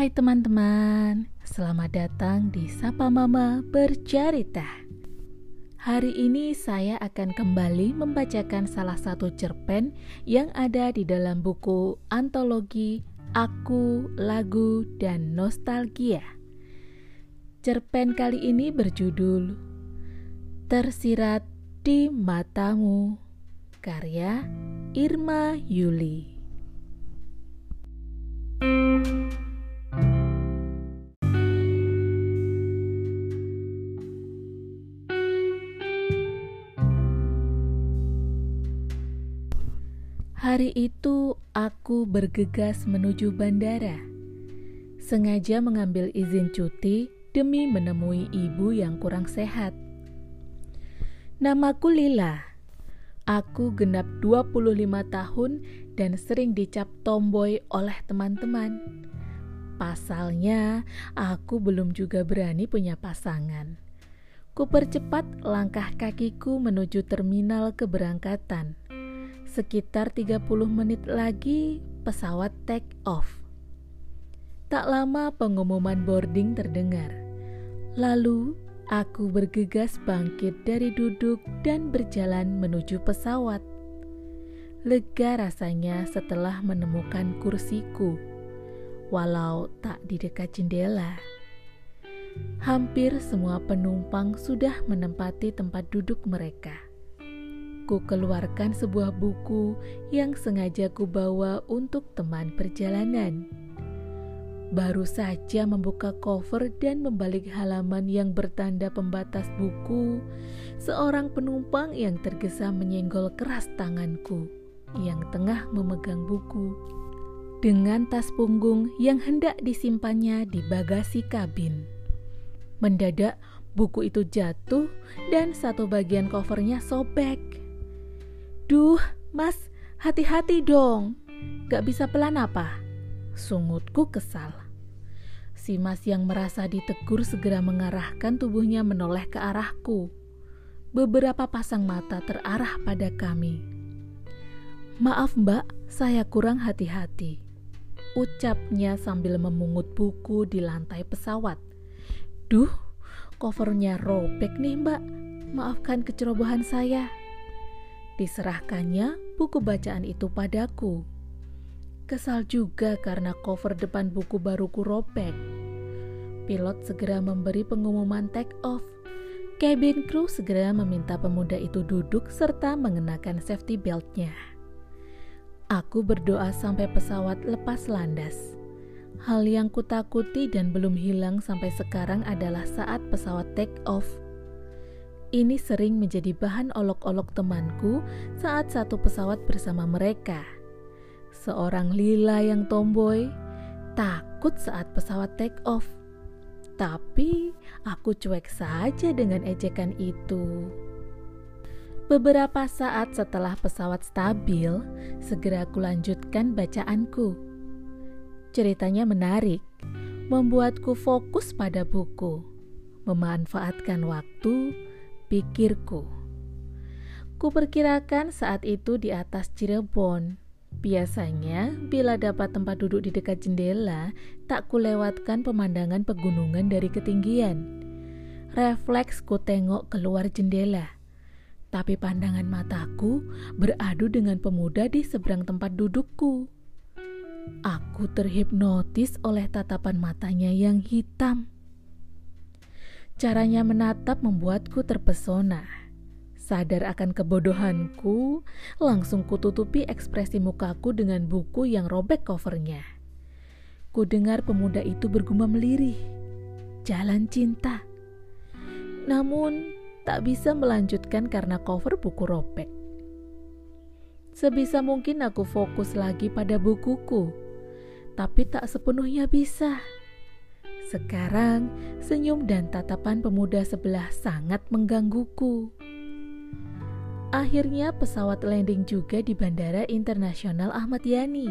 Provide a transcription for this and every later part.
Hai teman-teman, selamat datang di Sapa Mama Bercerita. Hari ini saya akan kembali membacakan salah satu cerpen yang ada di dalam buku antologi Aku, Lagu, dan Nostalgia. Cerpen kali ini berjudul Tersirat di Matamu, karya Irma Yuli. Hari itu aku bergegas menuju bandara. Sengaja mengambil izin cuti demi menemui ibu yang kurang sehat. Namaku Lila. Aku genap 25 tahun dan sering dicap tomboy oleh teman-teman. Pasalnya, aku belum juga berani punya pasangan. Kupercepat langkah kakiku menuju terminal keberangkatan Sekitar 30 menit lagi pesawat take off. Tak lama pengumuman boarding terdengar. Lalu aku bergegas bangkit dari duduk dan berjalan menuju pesawat. Lega rasanya setelah menemukan kursiku, walau tak di dekat jendela. Hampir semua penumpang sudah menempati tempat duduk mereka ku keluarkan sebuah buku yang sengaja ku bawa untuk teman perjalanan. Baru saja membuka cover dan membalik halaman yang bertanda pembatas buku, seorang penumpang yang tergesa menyenggol keras tanganku yang tengah memegang buku dengan tas punggung yang hendak disimpannya di bagasi kabin. Mendadak buku itu jatuh dan satu bagian covernya sobek. Duh, mas, hati-hati dong. Gak bisa pelan apa? Sungutku kesal. Si mas yang merasa ditegur segera mengarahkan tubuhnya menoleh ke arahku. Beberapa pasang mata terarah pada kami. Maaf mbak, saya kurang hati-hati. Ucapnya sambil memungut buku di lantai pesawat. Duh, covernya robek nih mbak. Maafkan kecerobohan saya. Diserahkannya buku bacaan itu padaku. Kesal juga karena cover depan buku baruku robek. Pilot segera memberi pengumuman take off. Cabin crew segera meminta pemuda itu duduk serta mengenakan safety beltnya. Aku berdoa sampai pesawat lepas landas. Hal yang kutakuti dan belum hilang sampai sekarang adalah saat pesawat take off ini sering menjadi bahan olok-olok temanku saat satu pesawat bersama mereka. Seorang Lila yang tomboy takut saat pesawat take off. Tapi aku cuek saja dengan ejekan itu. Beberapa saat setelah pesawat stabil, segera aku lanjutkan bacaanku. Ceritanya menarik, membuatku fokus pada buku, memanfaatkan waktu, pikirku. Kuperkirakan saat itu di atas Cirebon. Biasanya, bila dapat tempat duduk di dekat jendela, tak kulewatkan pemandangan pegunungan dari ketinggian. Refleks ku tengok keluar jendela. Tapi pandangan mataku beradu dengan pemuda di seberang tempat dudukku. Aku terhipnotis oleh tatapan matanya yang hitam Caranya menatap membuatku terpesona. Sadar akan kebodohanku, langsung kututupi ekspresi mukaku dengan buku yang robek covernya. Ku dengar pemuda itu bergumam lirih. Jalan cinta. Namun, tak bisa melanjutkan karena cover buku robek. Sebisa mungkin aku fokus lagi pada bukuku, tapi tak sepenuhnya bisa. Sekarang, senyum dan tatapan pemuda sebelah sangat menggangguku. Akhirnya pesawat landing juga di Bandara Internasional Ahmad Yani.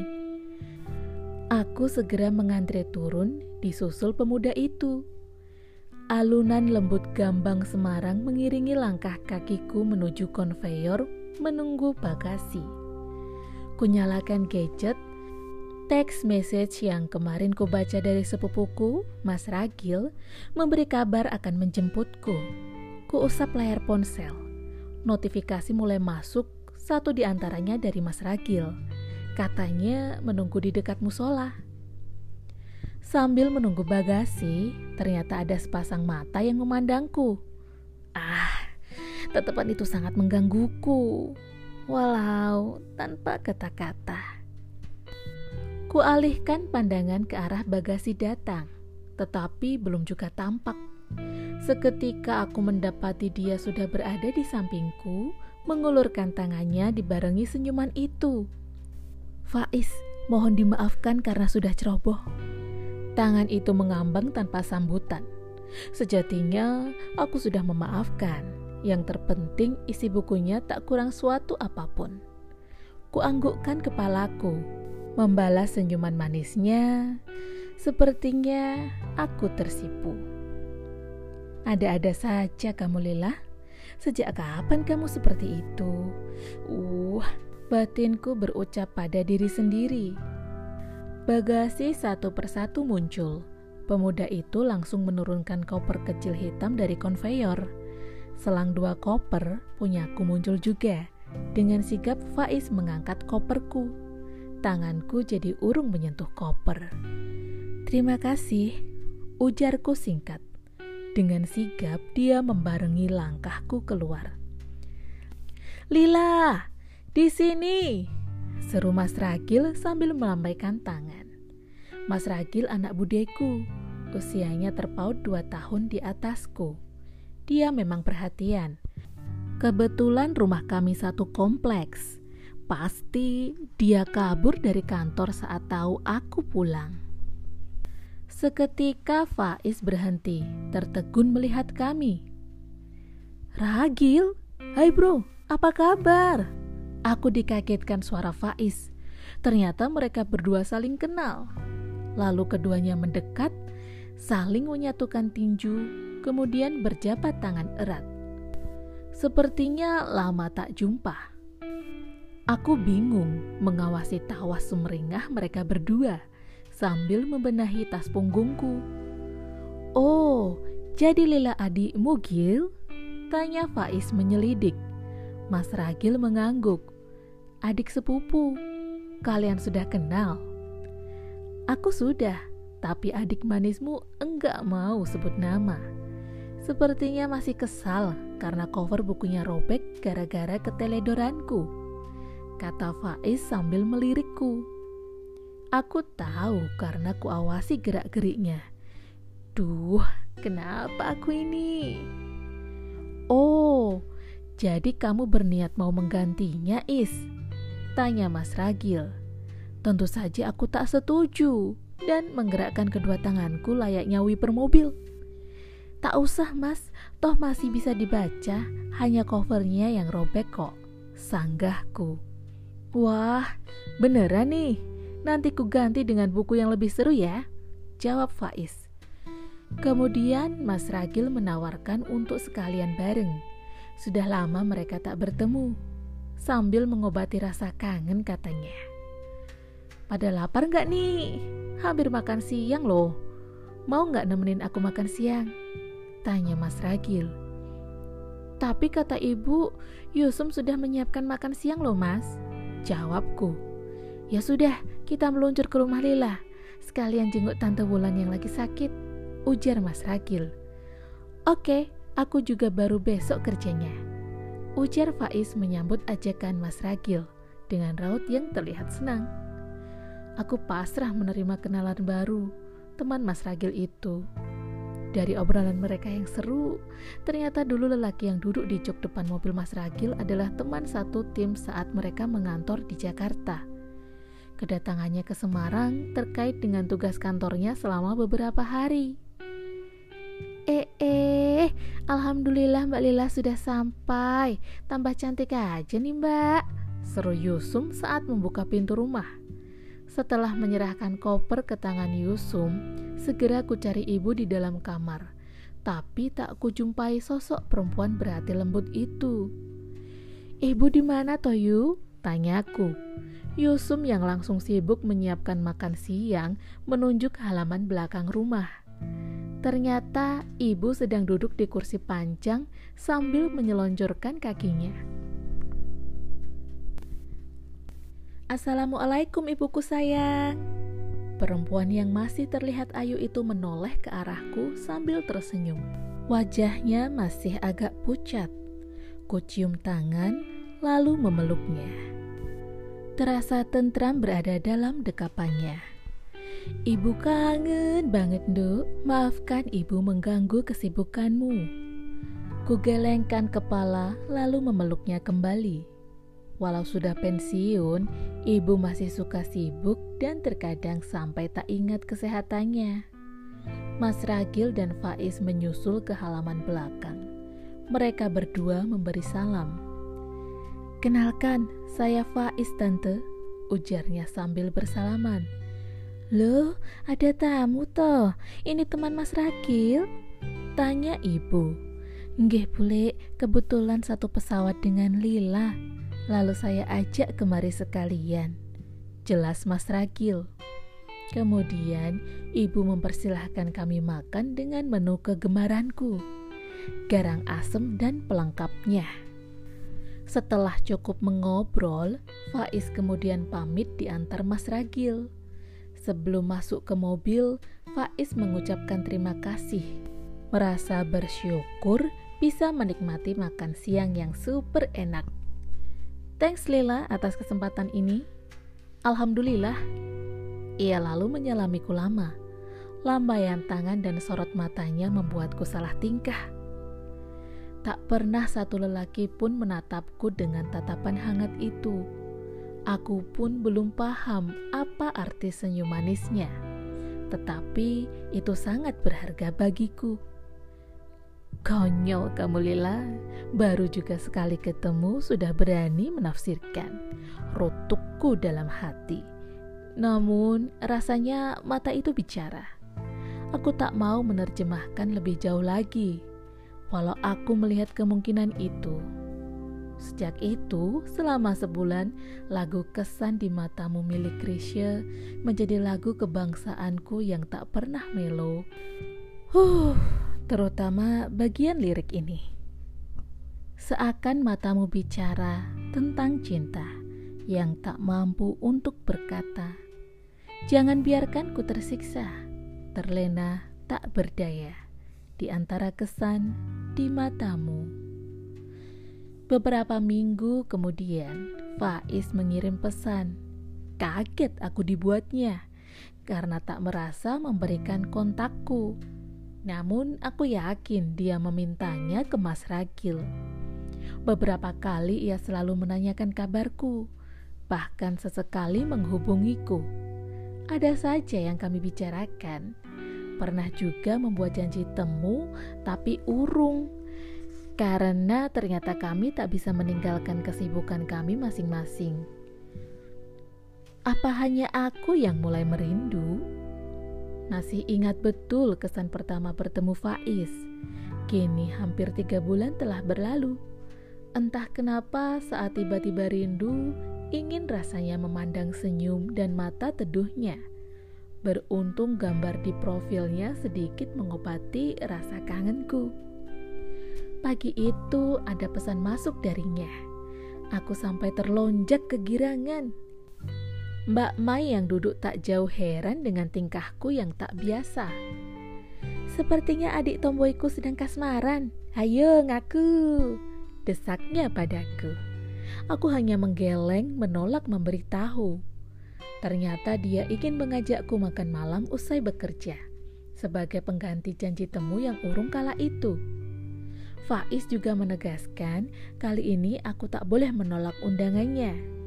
Aku segera mengantre turun disusul pemuda itu. Alunan lembut gambang Semarang mengiringi langkah kakiku menuju konveyor menunggu bagasi. Kunyalakan gadget Teks message yang kemarin ku baca dari sepupuku, Mas Ragil, memberi kabar akan menjemputku. Ku usap layar ponsel. Notifikasi mulai masuk, satu di antaranya dari Mas Ragil. Katanya menunggu di dekat musola. Sambil menunggu bagasi, ternyata ada sepasang mata yang memandangku. Ah, tatapan itu sangat menggangguku. Walau tanpa kata-kata. Kualihkan pandangan ke arah bagasi datang, tetapi belum juga tampak. Seketika aku mendapati dia sudah berada di sampingku, mengulurkan tangannya dibarengi senyuman itu. Faiz, mohon dimaafkan karena sudah ceroboh. Tangan itu mengambang tanpa sambutan. Sejatinya, aku sudah memaafkan. Yang terpenting isi bukunya tak kurang suatu apa pun. Kuanggukkan kepalaku membalas senyuman manisnya, sepertinya aku tersipu. Ada-ada saja kamu Lila. Sejak kapan kamu seperti itu? Uh, batinku berucap pada diri sendiri. Bagasi satu persatu muncul. Pemuda itu langsung menurunkan koper kecil hitam dari konveyor. Selang dua koper, punyaku muncul juga. Dengan sigap Faiz mengangkat koperku tanganku jadi urung menyentuh koper. Terima kasih, ujarku singkat. Dengan sigap dia membarengi langkahku keluar. Lila, di sini, seru Mas Ragil sambil melambaikan tangan. Mas Ragil anak budeku, usianya terpaut dua tahun di atasku. Dia memang perhatian. Kebetulan rumah kami satu kompleks Pasti dia kabur dari kantor saat tahu aku pulang. Seketika Faiz berhenti, tertegun melihat kami. Ragil, hai bro, apa kabar? Aku dikagetkan suara Faiz. Ternyata mereka berdua saling kenal. Lalu keduanya mendekat, saling menyatukan tinju, kemudian berjabat tangan erat. Sepertinya lama tak jumpa. Aku bingung mengawasi tawa sumringah mereka berdua sambil membenahi tas punggungku. Oh, jadi Lila adikmu Gil? Tanya Faiz menyelidik. Mas Ragil mengangguk. Adik sepupu, kalian sudah kenal? Aku sudah, tapi adik manismu enggak mau sebut nama. Sepertinya masih kesal karena cover bukunya robek gara-gara keteledoranku kata Faiz sambil melirikku. Aku tahu karena ku awasi gerak-geriknya. Duh, kenapa aku ini? Oh, jadi kamu berniat mau menggantinya, Is? Tanya Mas Ragil. Tentu saja aku tak setuju dan menggerakkan kedua tanganku layaknya wiper mobil. Tak usah mas, toh masih bisa dibaca, hanya covernya yang robek kok. Sanggahku. Wah, beneran nih. Nanti ku ganti dengan buku yang lebih seru ya. Jawab Faiz. Kemudian Mas Ragil menawarkan untuk sekalian bareng. Sudah lama mereka tak bertemu. Sambil mengobati rasa kangen katanya. Pada lapar nggak nih? Hampir makan siang loh. Mau nggak nemenin aku makan siang? Tanya Mas Ragil. Tapi kata ibu, Yusum sudah menyiapkan makan siang loh mas. Jawabku, ya sudah, kita meluncur ke rumah Lila. Sekalian jenguk Tante Wulan yang lagi sakit, ujar Mas Ragil. Oke, aku juga baru besok kerjanya. Ujar Faiz menyambut ajakan Mas Ragil dengan raut yang terlihat senang. Aku pasrah menerima kenalan baru, teman Mas Ragil itu. Dari obrolan mereka yang seru, ternyata dulu lelaki yang duduk di jok depan mobil Mas Ragil adalah teman satu tim saat mereka mengantor di Jakarta. Kedatangannya ke Semarang terkait dengan tugas kantornya selama beberapa hari. Eh, eh, Alhamdulillah Mbak Lila sudah sampai. Tambah cantik aja nih Mbak. Seru Yusum saat membuka pintu rumah. Setelah menyerahkan koper ke tangan Yusum, segera ku cari ibu di dalam kamar. Tapi tak kujumpai sosok perempuan berhati lembut itu. Ibu di mana Toyu? Tanyaku. Yusum yang langsung sibuk menyiapkan makan siang menunjuk halaman belakang rumah. Ternyata ibu sedang duduk di kursi panjang sambil menyelonjorkan kakinya. Assalamualaikum ibuku sayang. Perempuan yang masih terlihat ayu itu menoleh ke arahku sambil tersenyum. Wajahnya masih agak pucat. Kucium tangan lalu memeluknya. Terasa tentram berada dalam dekapannya. Ibu kangen banget, Nduk. Maafkan ibu mengganggu kesibukanmu. Kugelengkan kepala lalu memeluknya kembali. Walau sudah pensiun, ibu masih suka sibuk dan terkadang sampai tak ingat kesehatannya. Mas Ragil dan Faiz menyusul ke halaman belakang. Mereka berdua memberi salam. Kenalkan, saya Faiz tante, ujarnya sambil bersalaman. Loh, ada tamu toh. Ini teman Mas Rakil? Tanya ibu. Nggih bule, kebetulan satu pesawat dengan Lila. Lalu saya ajak kemari sekalian. Jelas Mas Rakil. Kemudian ibu mempersilahkan kami makan dengan menu kegemaranku. Garang asem dan pelengkapnya. Setelah cukup mengobrol, Faiz kemudian pamit diantar Mas Ragil. Sebelum masuk ke mobil, Faiz mengucapkan terima kasih. Merasa bersyukur bisa menikmati makan siang yang super enak. Thanks Lila atas kesempatan ini. Alhamdulillah. Ia lalu menyalamiku lama. Lambaian tangan dan sorot matanya membuatku salah tingkah. Tak pernah satu lelaki pun menatapku dengan tatapan hangat itu Aku pun belum paham apa arti senyum manisnya, tetapi itu sangat berharga bagiku. Konyol kamu Lila, baru juga sekali ketemu sudah berani menafsirkan. Rotukku dalam hati. Namun rasanya mata itu bicara. Aku tak mau menerjemahkan lebih jauh lagi. Walau aku melihat kemungkinan itu, Sejak itu, selama sebulan, lagu Kesan di Matamu milik Krisya menjadi lagu kebangsaanku yang tak pernah melo. Huh, terutama bagian lirik ini. Seakan matamu bicara tentang cinta yang tak mampu untuk berkata. Jangan biarkan ku tersiksa, terlena tak berdaya di antara kesan di matamu. Beberapa minggu kemudian, Faiz mengirim pesan. Kaget aku dibuatnya karena tak merasa memberikan kontakku. Namun aku yakin dia memintanya ke Mas Ragil. Beberapa kali ia selalu menanyakan kabarku, bahkan sesekali menghubungiku. Ada saja yang kami bicarakan. Pernah juga membuat janji temu, tapi urung karena ternyata kami tak bisa meninggalkan kesibukan kami masing-masing. Apa hanya aku yang mulai merindu? Masih ingat betul kesan pertama bertemu Faiz. Kini hampir tiga bulan telah berlalu. Entah kenapa saat tiba-tiba rindu, ingin rasanya memandang senyum dan mata teduhnya. Beruntung gambar di profilnya sedikit mengobati rasa kangenku. Pagi itu ada pesan masuk darinya. Aku sampai terlonjak kegirangan. Mbak Mai yang duduk tak jauh heran dengan tingkahku yang tak biasa. Sepertinya adik tomboyku sedang kasmaran. Ayo ngaku. Desaknya padaku. Aku hanya menggeleng menolak memberitahu. Ternyata dia ingin mengajakku makan malam usai bekerja sebagai pengganti janji temu yang urung kala itu. Faiz juga menegaskan, kali ini aku tak boleh menolak undangannya.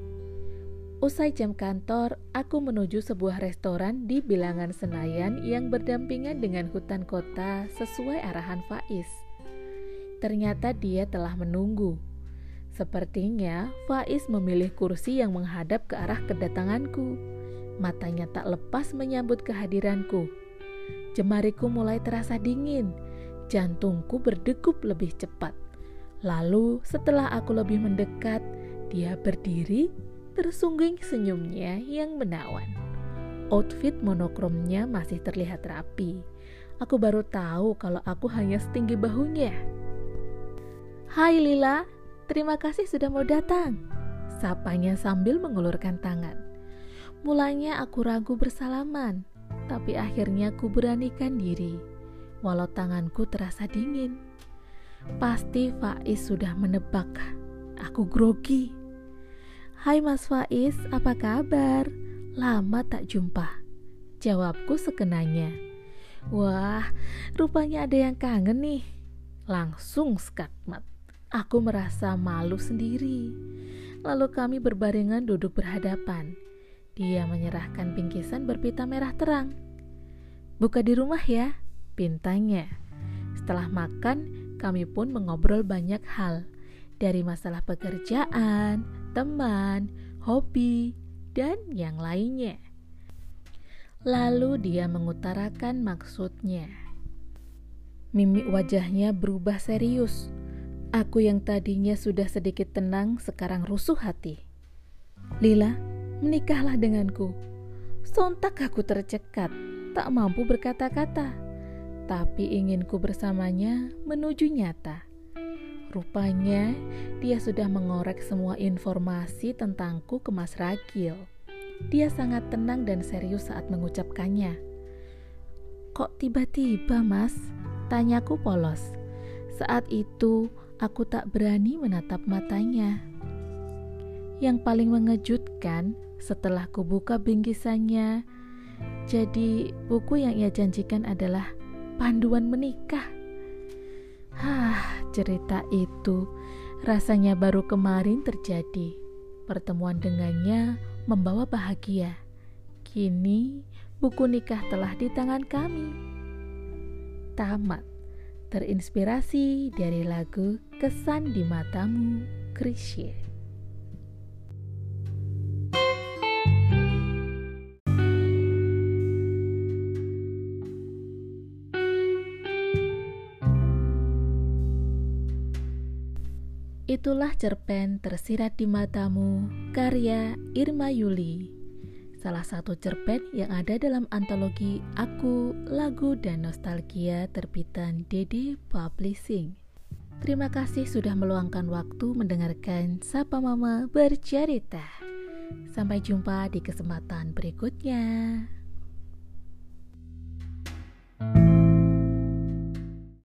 Usai jam kantor, aku menuju sebuah restoran di bilangan Senayan yang berdampingan dengan hutan kota sesuai arahan Faiz. Ternyata dia telah menunggu. Sepertinya Faiz memilih kursi yang menghadap ke arah kedatanganku. Matanya tak lepas menyambut kehadiranku. Jemariku mulai terasa dingin jantungku berdegup lebih cepat. Lalu, setelah aku lebih mendekat, dia berdiri tersungging senyumnya yang menawan. Outfit monokromnya masih terlihat rapi. Aku baru tahu kalau aku hanya setinggi bahunya. Hai Lila, terima kasih sudah mau datang. Sapanya sambil mengulurkan tangan. Mulanya aku ragu bersalaman, tapi akhirnya ku beranikan diri, walau tanganku terasa dingin. Pasti Faiz sudah menebak. Aku grogi. Hai Mas Faiz, apa kabar? Lama tak jumpa. Jawabku sekenanya. Wah, rupanya ada yang kangen nih. Langsung skakmat. Aku merasa malu sendiri. Lalu kami berbarengan duduk berhadapan. Dia menyerahkan bingkisan berpita merah terang. Buka di rumah ya, pintanya. Setelah makan, kami pun mengobrol banyak hal. Dari masalah pekerjaan, teman, hobi, dan yang lainnya. Lalu dia mengutarakan maksudnya. Mimik wajahnya berubah serius. Aku yang tadinya sudah sedikit tenang sekarang rusuh hati. Lila, menikahlah denganku. Sontak aku tercekat, tak mampu berkata-kata. Tapi inginku bersamanya menuju nyata. Rupanya dia sudah mengorek semua informasi tentangku ke Mas Ragil. Dia sangat tenang dan serius saat mengucapkannya. Kok tiba-tiba, Mas? Tanyaku polos. Saat itu aku tak berani menatap matanya. Yang paling mengejutkan, setelah kubuka bingkisannya, jadi buku yang ia janjikan adalah panduan menikah. Hah, cerita itu rasanya baru kemarin terjadi. Pertemuan dengannya membawa bahagia. Kini buku nikah telah di tangan kami. Tamat. Terinspirasi dari lagu Kesan di Matamu, Krisye. Itulah cerpen tersirat di matamu, karya Irma Yuli. Salah satu cerpen yang ada dalam antologi Aku, Lagu dan Nostalgia terbitan Dede Publishing. Terima kasih sudah meluangkan waktu mendengarkan Sapa Mama bercerita. Sampai jumpa di kesempatan berikutnya.